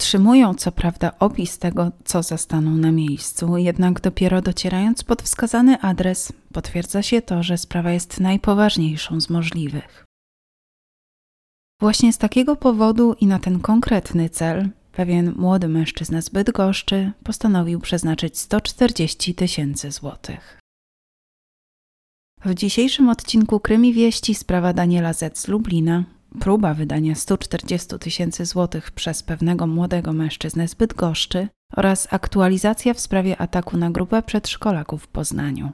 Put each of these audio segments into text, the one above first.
Otrzymują co prawda opis tego, co zastaną na miejscu, jednak dopiero docierając pod wskazany adres, potwierdza się to, że sprawa jest najpoważniejszą z możliwych. Właśnie z takiego powodu i na ten konkretny cel pewien młody mężczyzna z Bydgoszczy postanowił przeznaczyć 140 tysięcy złotych. W dzisiejszym odcinku Krymi Wieści sprawa Daniela Z. z Lublina, próba wydania 140 tysięcy złotych przez pewnego młodego mężczyznę z Bydgoszczy oraz aktualizacja w sprawie ataku na grupę przedszkolaków w Poznaniu.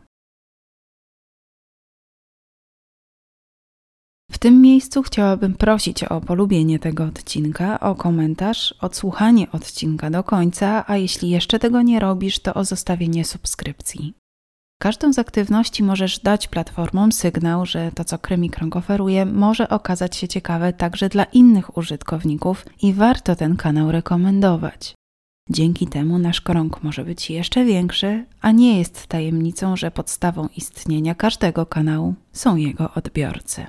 W tym miejscu chciałabym prosić o polubienie tego odcinka, o komentarz, odsłuchanie odcinka do końca, a jeśli jeszcze tego nie robisz, to o zostawienie subskrypcji. Każdą z aktywności możesz dać platformom sygnał, że to, co Kremikrąg oferuje, może okazać się ciekawe także dla innych użytkowników i warto ten kanał rekomendować. Dzięki temu nasz krąg może być jeszcze większy, a nie jest tajemnicą, że podstawą istnienia każdego kanału są jego odbiorcy.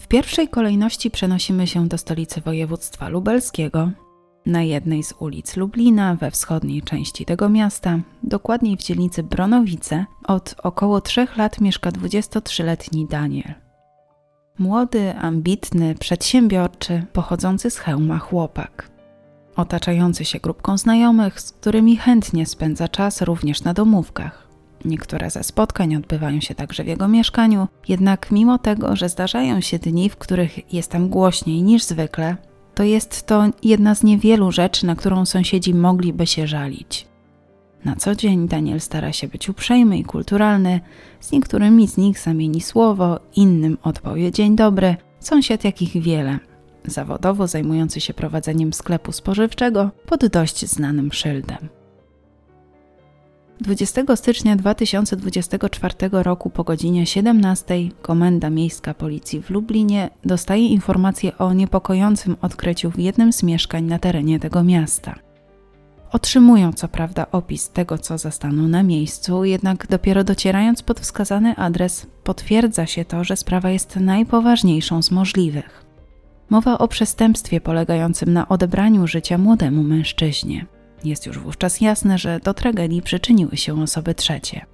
W pierwszej kolejności przenosimy się do stolicy województwa lubelskiego. Na jednej z ulic Lublina, we wschodniej części tego miasta, dokładniej w dzielnicy Bronowice, od około trzech lat mieszka 23-letni Daniel. Młody, ambitny, przedsiębiorczy, pochodzący z hełma chłopak. Otaczający się grupką znajomych, z którymi chętnie spędza czas również na domówkach. Niektóre ze spotkań odbywają się także w jego mieszkaniu, jednak mimo tego, że zdarzają się dni, w których jest tam głośniej niż zwykle, to jest to jedna z niewielu rzeczy, na którą sąsiedzi mogliby się żalić. Na co dzień Daniel stara się być uprzejmy i kulturalny, z niektórymi z nich zamieni słowo, innym odpowie dzień dobry, sąsiad jakich wiele, zawodowo zajmujący się prowadzeniem sklepu spożywczego pod dość znanym szyldem. 20 stycznia 2024 roku po godzinie 17 Komenda Miejska Policji w Lublinie dostaje informację o niepokojącym odkryciu w jednym z mieszkań na terenie tego miasta. Otrzymują co prawda opis tego, co zastaną na miejscu, jednak dopiero docierając pod wskazany adres, potwierdza się to, że sprawa jest najpoważniejszą z możliwych. Mowa o przestępstwie polegającym na odebraniu życia młodemu mężczyźnie. Jest już wówczas jasne, że do tragedii przyczyniły się osoby trzecie.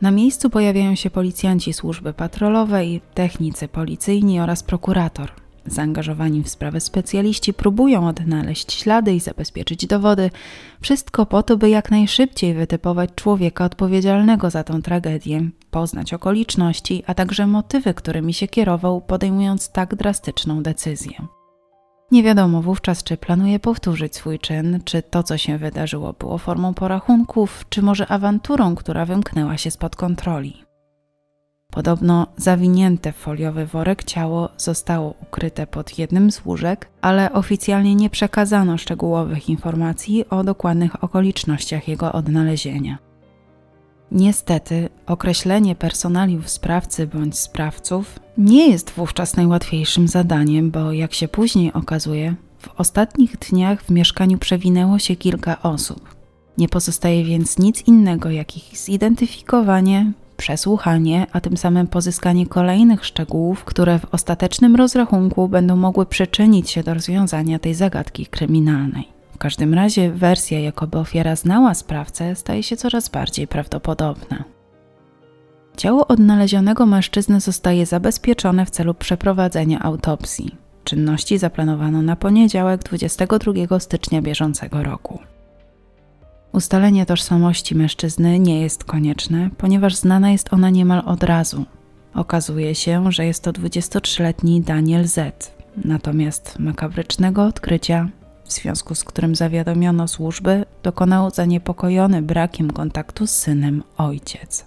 Na miejscu pojawiają się policjanci służby patrolowej, technicy policyjni oraz prokurator. Zaangażowani w sprawę specjaliści próbują odnaleźć ślady i zabezpieczyć dowody, wszystko po to, by jak najszybciej wytypować człowieka odpowiedzialnego za tę tragedię, poznać okoliczności, a także motywy, którymi się kierował, podejmując tak drastyczną decyzję. Nie wiadomo wówczas, czy planuje powtórzyć swój czyn, czy to, co się wydarzyło, było formą porachunków, czy może awanturą, która wymknęła się spod kontroli. Podobno zawinięte w foliowy worek ciało zostało ukryte pod jednym z łóżek, ale oficjalnie nie przekazano szczegółowych informacji o dokładnych okolicznościach jego odnalezienia. Niestety, określenie personaliów sprawcy bądź sprawców nie jest wówczas najłatwiejszym zadaniem, bo jak się później okazuje, w ostatnich dniach w mieszkaniu przewinęło się kilka osób. Nie pozostaje więc nic innego jak ich zidentyfikowanie, przesłuchanie, a tym samym pozyskanie kolejnych szczegółów, które w ostatecznym rozrachunku będą mogły przyczynić się do rozwiązania tej zagadki kryminalnej. W każdym razie wersja, jakoby ofiara znała sprawcę, staje się coraz bardziej prawdopodobna. Ciało odnalezionego mężczyzny zostaje zabezpieczone w celu przeprowadzenia autopsji. Czynności zaplanowano na poniedziałek 22 stycznia bieżącego roku. Ustalenie tożsamości mężczyzny nie jest konieczne, ponieważ znana jest ona niemal od razu. Okazuje się, że jest to 23-letni Daniel Z. Natomiast makabrycznego odkrycia w związku z którym zawiadomiono służby, dokonał zaniepokojony brakiem kontaktu z synem ojciec.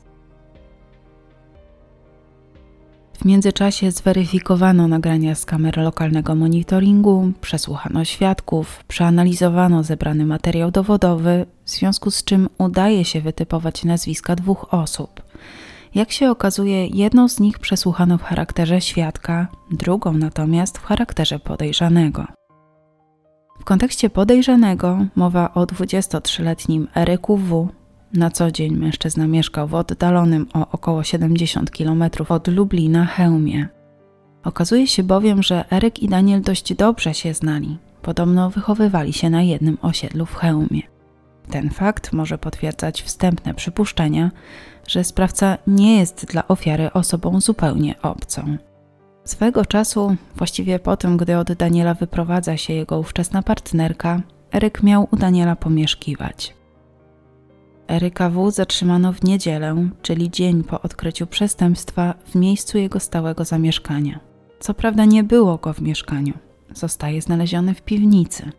W międzyczasie zweryfikowano nagrania z kamer lokalnego monitoringu, przesłuchano świadków, przeanalizowano zebrany materiał dowodowy, w związku z czym udaje się wytypować nazwiska dwóch osób. Jak się okazuje, jedną z nich przesłuchano w charakterze świadka, drugą natomiast w charakterze podejrzanego. W kontekście podejrzanego mowa o 23-letnim Eryku W. Na co dzień mężczyzna mieszkał w oddalonym o około 70 km od Lublina Chełmie. Okazuje się bowiem, że Eryk i Daniel dość dobrze się znali. Podobno wychowywali się na jednym osiedlu w Chełmie. Ten fakt może potwierdzać wstępne przypuszczenia, że sprawca nie jest dla ofiary osobą zupełnie obcą. Swego czasu, właściwie po tym, gdy od Daniela wyprowadza się jego ówczesna partnerka, Eryk miał u Daniela pomieszkiwać. Eryka W. zatrzymano w niedzielę, czyli dzień po odkryciu przestępstwa, w miejscu jego stałego zamieszkania. Co prawda nie było go w mieszkaniu. Zostaje znaleziony w piwnicy.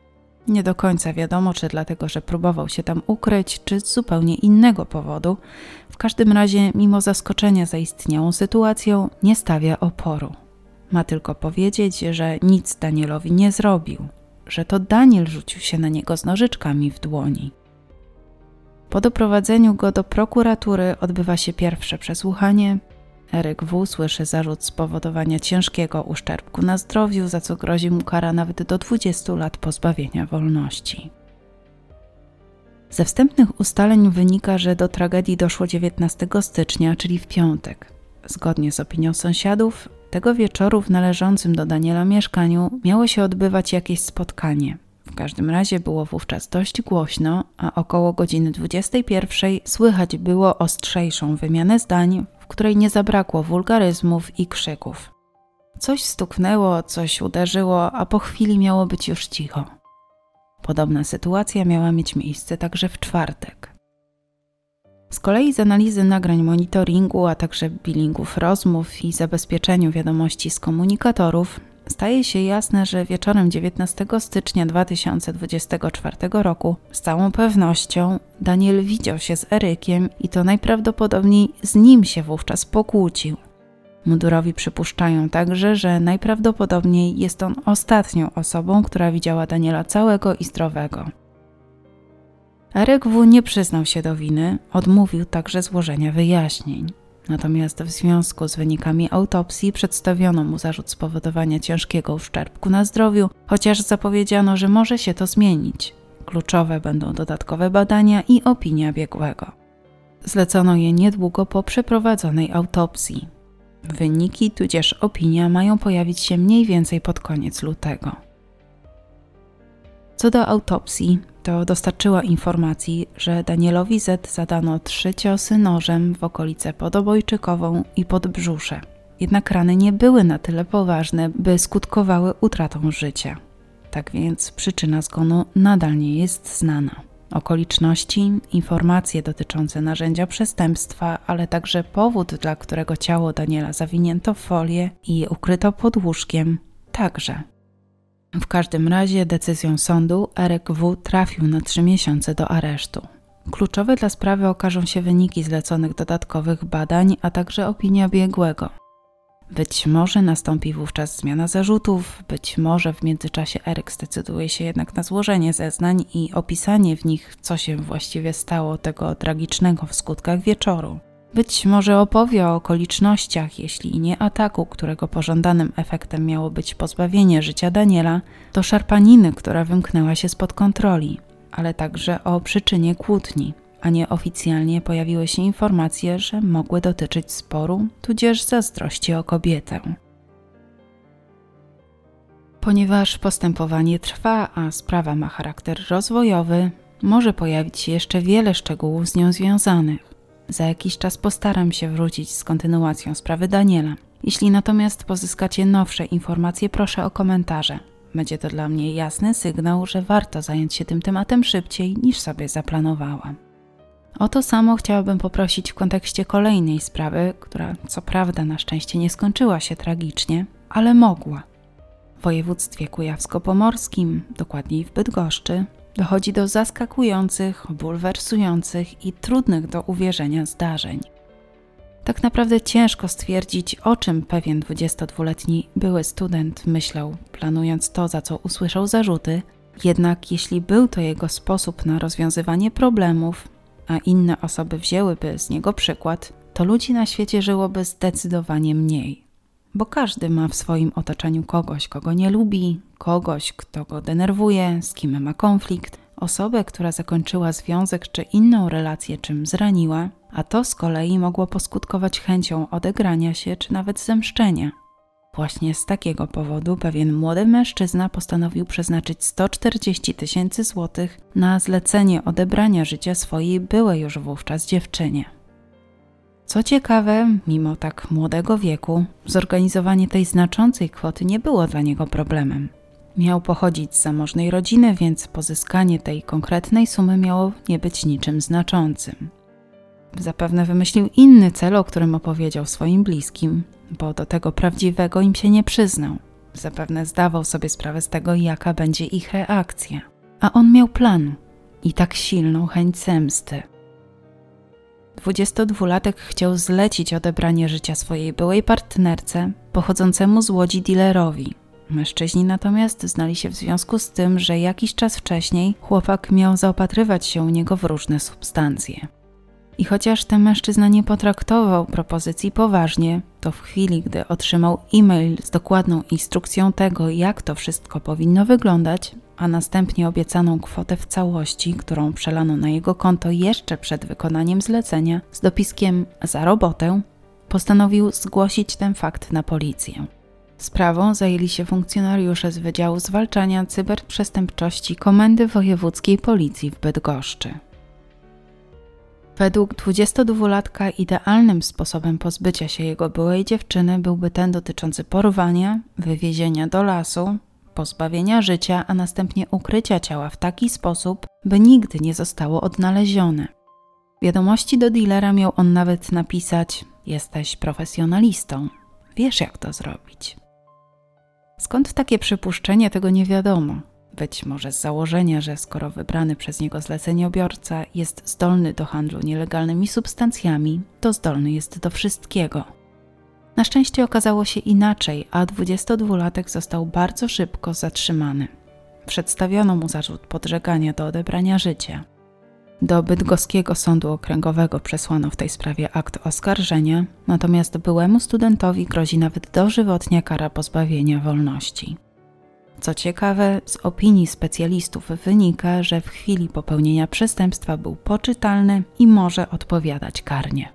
Nie do końca wiadomo, czy dlatego, że próbował się tam ukryć, czy z zupełnie innego powodu. W każdym razie, mimo zaskoczenia zaistniałą sytuacją, nie stawia oporu. Ma tylko powiedzieć, że nic Danielowi nie zrobił, że to Daniel rzucił się na niego z nożyczkami w dłoni. Po doprowadzeniu go do prokuratury odbywa się pierwsze przesłuchanie. Eryk W. słyszy zarzut spowodowania ciężkiego uszczerbku na zdrowiu, za co grozi mu kara nawet do 20 lat pozbawienia wolności. Ze wstępnych ustaleń wynika, że do tragedii doszło 19 stycznia, czyli w piątek. Zgodnie z opinią sąsiadów, tego wieczoru w należącym do Daniela mieszkaniu miało się odbywać jakieś spotkanie. W każdym razie było wówczas dość głośno, a około godziny 21 słychać było ostrzejszą wymianę zdań, w której nie zabrakło wulgaryzmów i krzyków. Coś stuknęło, coś uderzyło, a po chwili miało być już cicho. Podobna sytuacja miała mieć miejsce także w czwartek. Z kolei z analizy nagrań monitoringu, a także billingów rozmów i zabezpieczeniu wiadomości z komunikatorów staje się jasne, że wieczorem 19 stycznia 2024 roku z całą pewnością Daniel widział się z Erykiem i to najprawdopodobniej z nim się wówczas pokłócił. Mundurowi przypuszczają także, że najprawdopodobniej jest on ostatnią osobą, która widziała Daniela całego i zdrowego. W. nie przyznał się do winy, odmówił także złożenia wyjaśnień. Natomiast w związku z wynikami autopsji przedstawiono mu zarzut spowodowania ciężkiego uszczerbku na zdrowiu, chociaż zapowiedziano, że może się to zmienić. Kluczowe będą dodatkowe badania i opinia biegłego. Zlecono je niedługo po przeprowadzonej autopsji. Wyniki tudzież opinia mają pojawić się mniej więcej pod koniec lutego. Co do autopsji, to dostarczyła informacji, że Danielowi Z zadano trzy ciosy nożem w okolice podobojczykową i pod brzusze. Jednak rany nie były na tyle poważne, by skutkowały utratą życia. Tak więc przyczyna zgonu nadal nie jest znana. Okoliczności, informacje dotyczące narzędzia przestępstwa, ale także powód, dla którego ciało Daniela zawinięto w folię i ukryto pod łóżkiem, także w każdym razie decyzją sądu Erek W. trafił na trzy miesiące do aresztu. Kluczowe dla sprawy okażą się wyniki zleconych dodatkowych badań, a także opinia biegłego. Być może nastąpi wówczas zmiana zarzutów, być może w międzyczasie Eryk zdecyduje się jednak na złożenie zeznań i opisanie w nich, co się właściwie stało tego tragicznego w skutkach wieczoru. Być może opowie o okolicznościach, jeśli nie ataku, którego pożądanym efektem miało być pozbawienie życia Daniela, to szarpaniny, która wymknęła się spod kontroli, ale także o przyczynie kłótni, a nieoficjalnie pojawiły się informacje, że mogły dotyczyć sporu, tudzież zazdrości o kobietę. Ponieważ postępowanie trwa, a sprawa ma charakter rozwojowy, może pojawić się jeszcze wiele szczegółów z nią związanych. Za jakiś czas postaram się wrócić z kontynuacją sprawy Daniela. Jeśli natomiast pozyskacie nowsze informacje, proszę o komentarze. Będzie to dla mnie jasny sygnał, że warto zająć się tym tematem szybciej niż sobie zaplanowałam. O to samo chciałabym poprosić w kontekście kolejnej sprawy, która co prawda na szczęście nie skończyła się tragicznie, ale mogła. W województwie kujawsko-pomorskim, dokładniej w Bydgoszczy, dochodzi do zaskakujących, bulwersujących i trudnych do uwierzenia zdarzeń. Tak naprawdę ciężko stwierdzić, o czym pewien 22-letni były student myślał, planując to, za co usłyszał zarzuty, jednak jeśli był to jego sposób na rozwiązywanie problemów, a inne osoby wzięłyby z niego przykład, to ludzi na świecie żyłoby zdecydowanie mniej. Bo każdy ma w swoim otoczeniu kogoś, kogo nie lubi, kogoś, kto go denerwuje, z kim ma konflikt, osobę, która zakończyła związek czy inną relację, czym zraniła, a to z kolei mogło poskutkować chęcią odegrania się czy nawet zemszczenia. Właśnie z takiego powodu pewien młody mężczyzna postanowił przeznaczyć 140 tysięcy złotych na zlecenie odebrania życia swojej byłej już wówczas dziewczynie. Co ciekawe, mimo tak młodego wieku, zorganizowanie tej znaczącej kwoty nie było dla niego problemem. Miał pochodzić z zamożnej rodziny, więc pozyskanie tej konkretnej sumy miało nie być niczym znaczącym. Zapewne wymyślił inny cel, o którym opowiedział swoim bliskim, bo do tego prawdziwego im się nie przyznał. Zapewne zdawał sobie sprawę z tego, jaka będzie ich reakcja. A on miał plan i tak silną chęć zemsty. 22-latek chciał zlecić odebranie życia swojej byłej partnerce pochodzącemu z łodzi dealerowi. Mężczyźni natomiast znali się w związku z tym, że jakiś czas wcześniej chłopak miał zaopatrywać się u niego w różne substancje. I chociaż ten mężczyzna nie potraktował propozycji poważnie, to w chwili, gdy otrzymał e-mail z dokładną instrukcją tego, jak to wszystko powinno wyglądać, a następnie obiecaną kwotę w całości, którą przelano na jego konto jeszcze przed wykonaniem zlecenia, z dopiskiem za robotę, postanowił zgłosić ten fakt na policję. Sprawą zajęli się funkcjonariusze z Wydziału Zwalczania Cyberprzestępczości Komendy Wojewódzkiej Policji w Bydgoszczy. Według 22-latka idealnym sposobem pozbycia się jego byłej dziewczyny byłby ten dotyczący porwania, wywiezienia do lasu, pozbawienia życia, a następnie ukrycia ciała w taki sposób, by nigdy nie zostało odnalezione. Wiadomości do dealera miał on nawet napisać: Jesteś profesjonalistą, wiesz jak to zrobić. Skąd takie przypuszczenie, tego nie wiadomo. Być może z założenia, że skoro wybrany przez niego zleceniobiorca jest zdolny do handlu nielegalnymi substancjami, to zdolny jest do wszystkiego. Na szczęście okazało się inaczej, a 22-latek został bardzo szybko zatrzymany. Przedstawiono mu zarzut podżegania do odebrania życia. Do Bydgoskiego Sądu Okręgowego przesłano w tej sprawie akt oskarżenia, natomiast byłemu studentowi grozi nawet dożywotnia kara pozbawienia wolności. Co ciekawe, z opinii specjalistów wynika, że w chwili popełnienia przestępstwa był poczytalny i może odpowiadać karnie.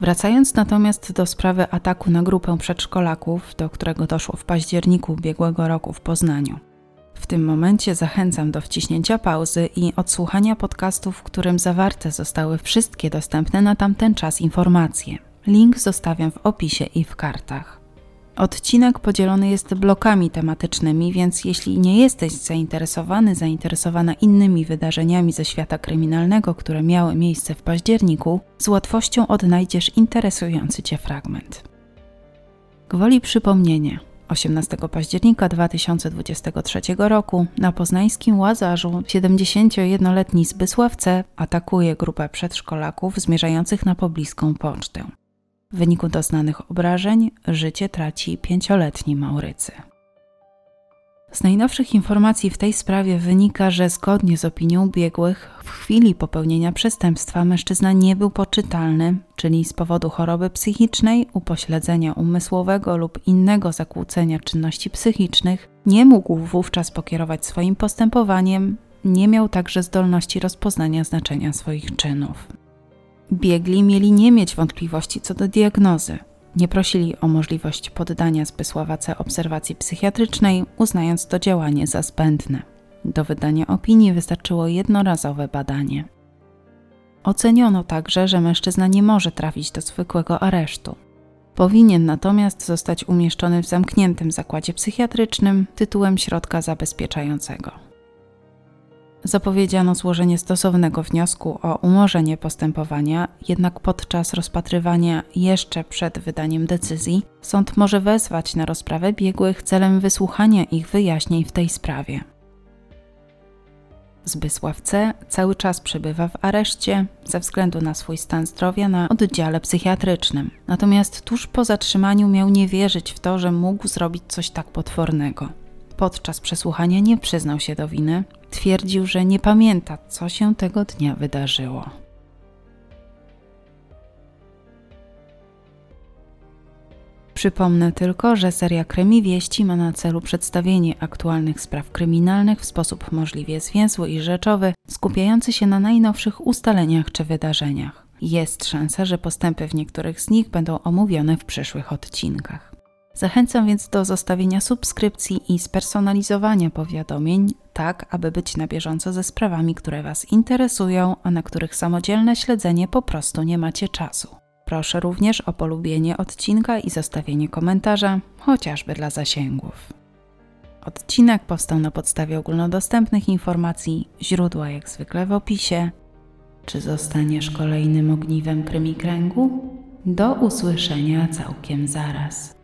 Wracając natomiast do sprawy ataku na grupę przedszkolaków, do którego doszło w październiku ubiegłego roku w Poznaniu. W tym momencie zachęcam do wciśnięcia pauzy i odsłuchania podcastu, w którym zawarte zostały wszystkie dostępne na tamten czas informacje. Link zostawiam w opisie i w kartach. Odcinek podzielony jest blokami tematycznymi, więc jeśli nie jesteś zainteresowany, zainteresowana innymi wydarzeniami ze świata kryminalnego, które miały miejsce w październiku, z łatwością odnajdziesz interesujący Cię fragment. Gwoli przypomnienia. 18 października 2023 roku na poznańskim Łazarzu 71-letni Zbysław C. atakuje grupę przedszkolaków zmierzających na pobliską pocztę. W wyniku doznanych obrażeń życie traci pięcioletni Maurycy. Z najnowszych informacji w tej sprawie wynika, że zgodnie z opinią biegłych, w chwili popełnienia przestępstwa mężczyzna nie był poczytalny, czyli z powodu choroby psychicznej, upośledzenia umysłowego lub innego zakłócenia czynności psychicznych, nie mógł wówczas pokierować swoim postępowaniem, nie miał także zdolności rozpoznania znaczenia swoich czynów. Biegli mieli nie mieć wątpliwości co do diagnozy. Nie prosili o możliwość poddania Zbysława C. obserwacji psychiatrycznej, uznając to działanie za zbędne. Do wydania opinii wystarczyło jednorazowe badanie. Oceniono także, że mężczyzna nie może trafić do zwykłego aresztu. Powinien natomiast zostać umieszczony w zamkniętym zakładzie psychiatrycznym tytułem środka zabezpieczającego zapowiedziano złożenie stosownego wniosku o umorzenie postępowania, jednak podczas rozpatrywania jeszcze przed wydaniem decyzji sąd może wezwać na rozprawę biegłych celem wysłuchania ich wyjaśnień w tej sprawie. Zbysław C. cały czas przebywa w areszcie ze względu na swój stan zdrowia na oddziale psychiatrycznym. Natomiast tuż po zatrzymaniu miał nie wierzyć w to, że mógł zrobić coś tak potwornego. Podczas przesłuchania nie przyznał się do winy, twierdził, że nie pamięta, co się tego dnia wydarzyło. Przypomnę tylko, że seria Kremi Wieści ma na celu przedstawienie aktualnych spraw kryminalnych w sposób możliwie zwięzły i rzeczowy, skupiający się na najnowszych ustaleniach czy wydarzeniach. Jest szansa, że postępy w niektórych z nich będą omówione w przyszłych odcinkach. Zachęcam więc do zostawienia subskrypcji i spersonalizowania powiadomień, tak aby być na bieżąco ze sprawami, które Was interesują, a na których samodzielne śledzenie po prostu nie macie czasu. Proszę również o polubienie odcinka i zostawienie komentarza, chociażby dla zasięgów. Odcinek powstał na podstawie ogólnodostępnych informacji, źródła jak zwykle w opisie. Czy zostaniesz kolejnym ogniwem krymikręgu? Do usłyszenia całkiem zaraz.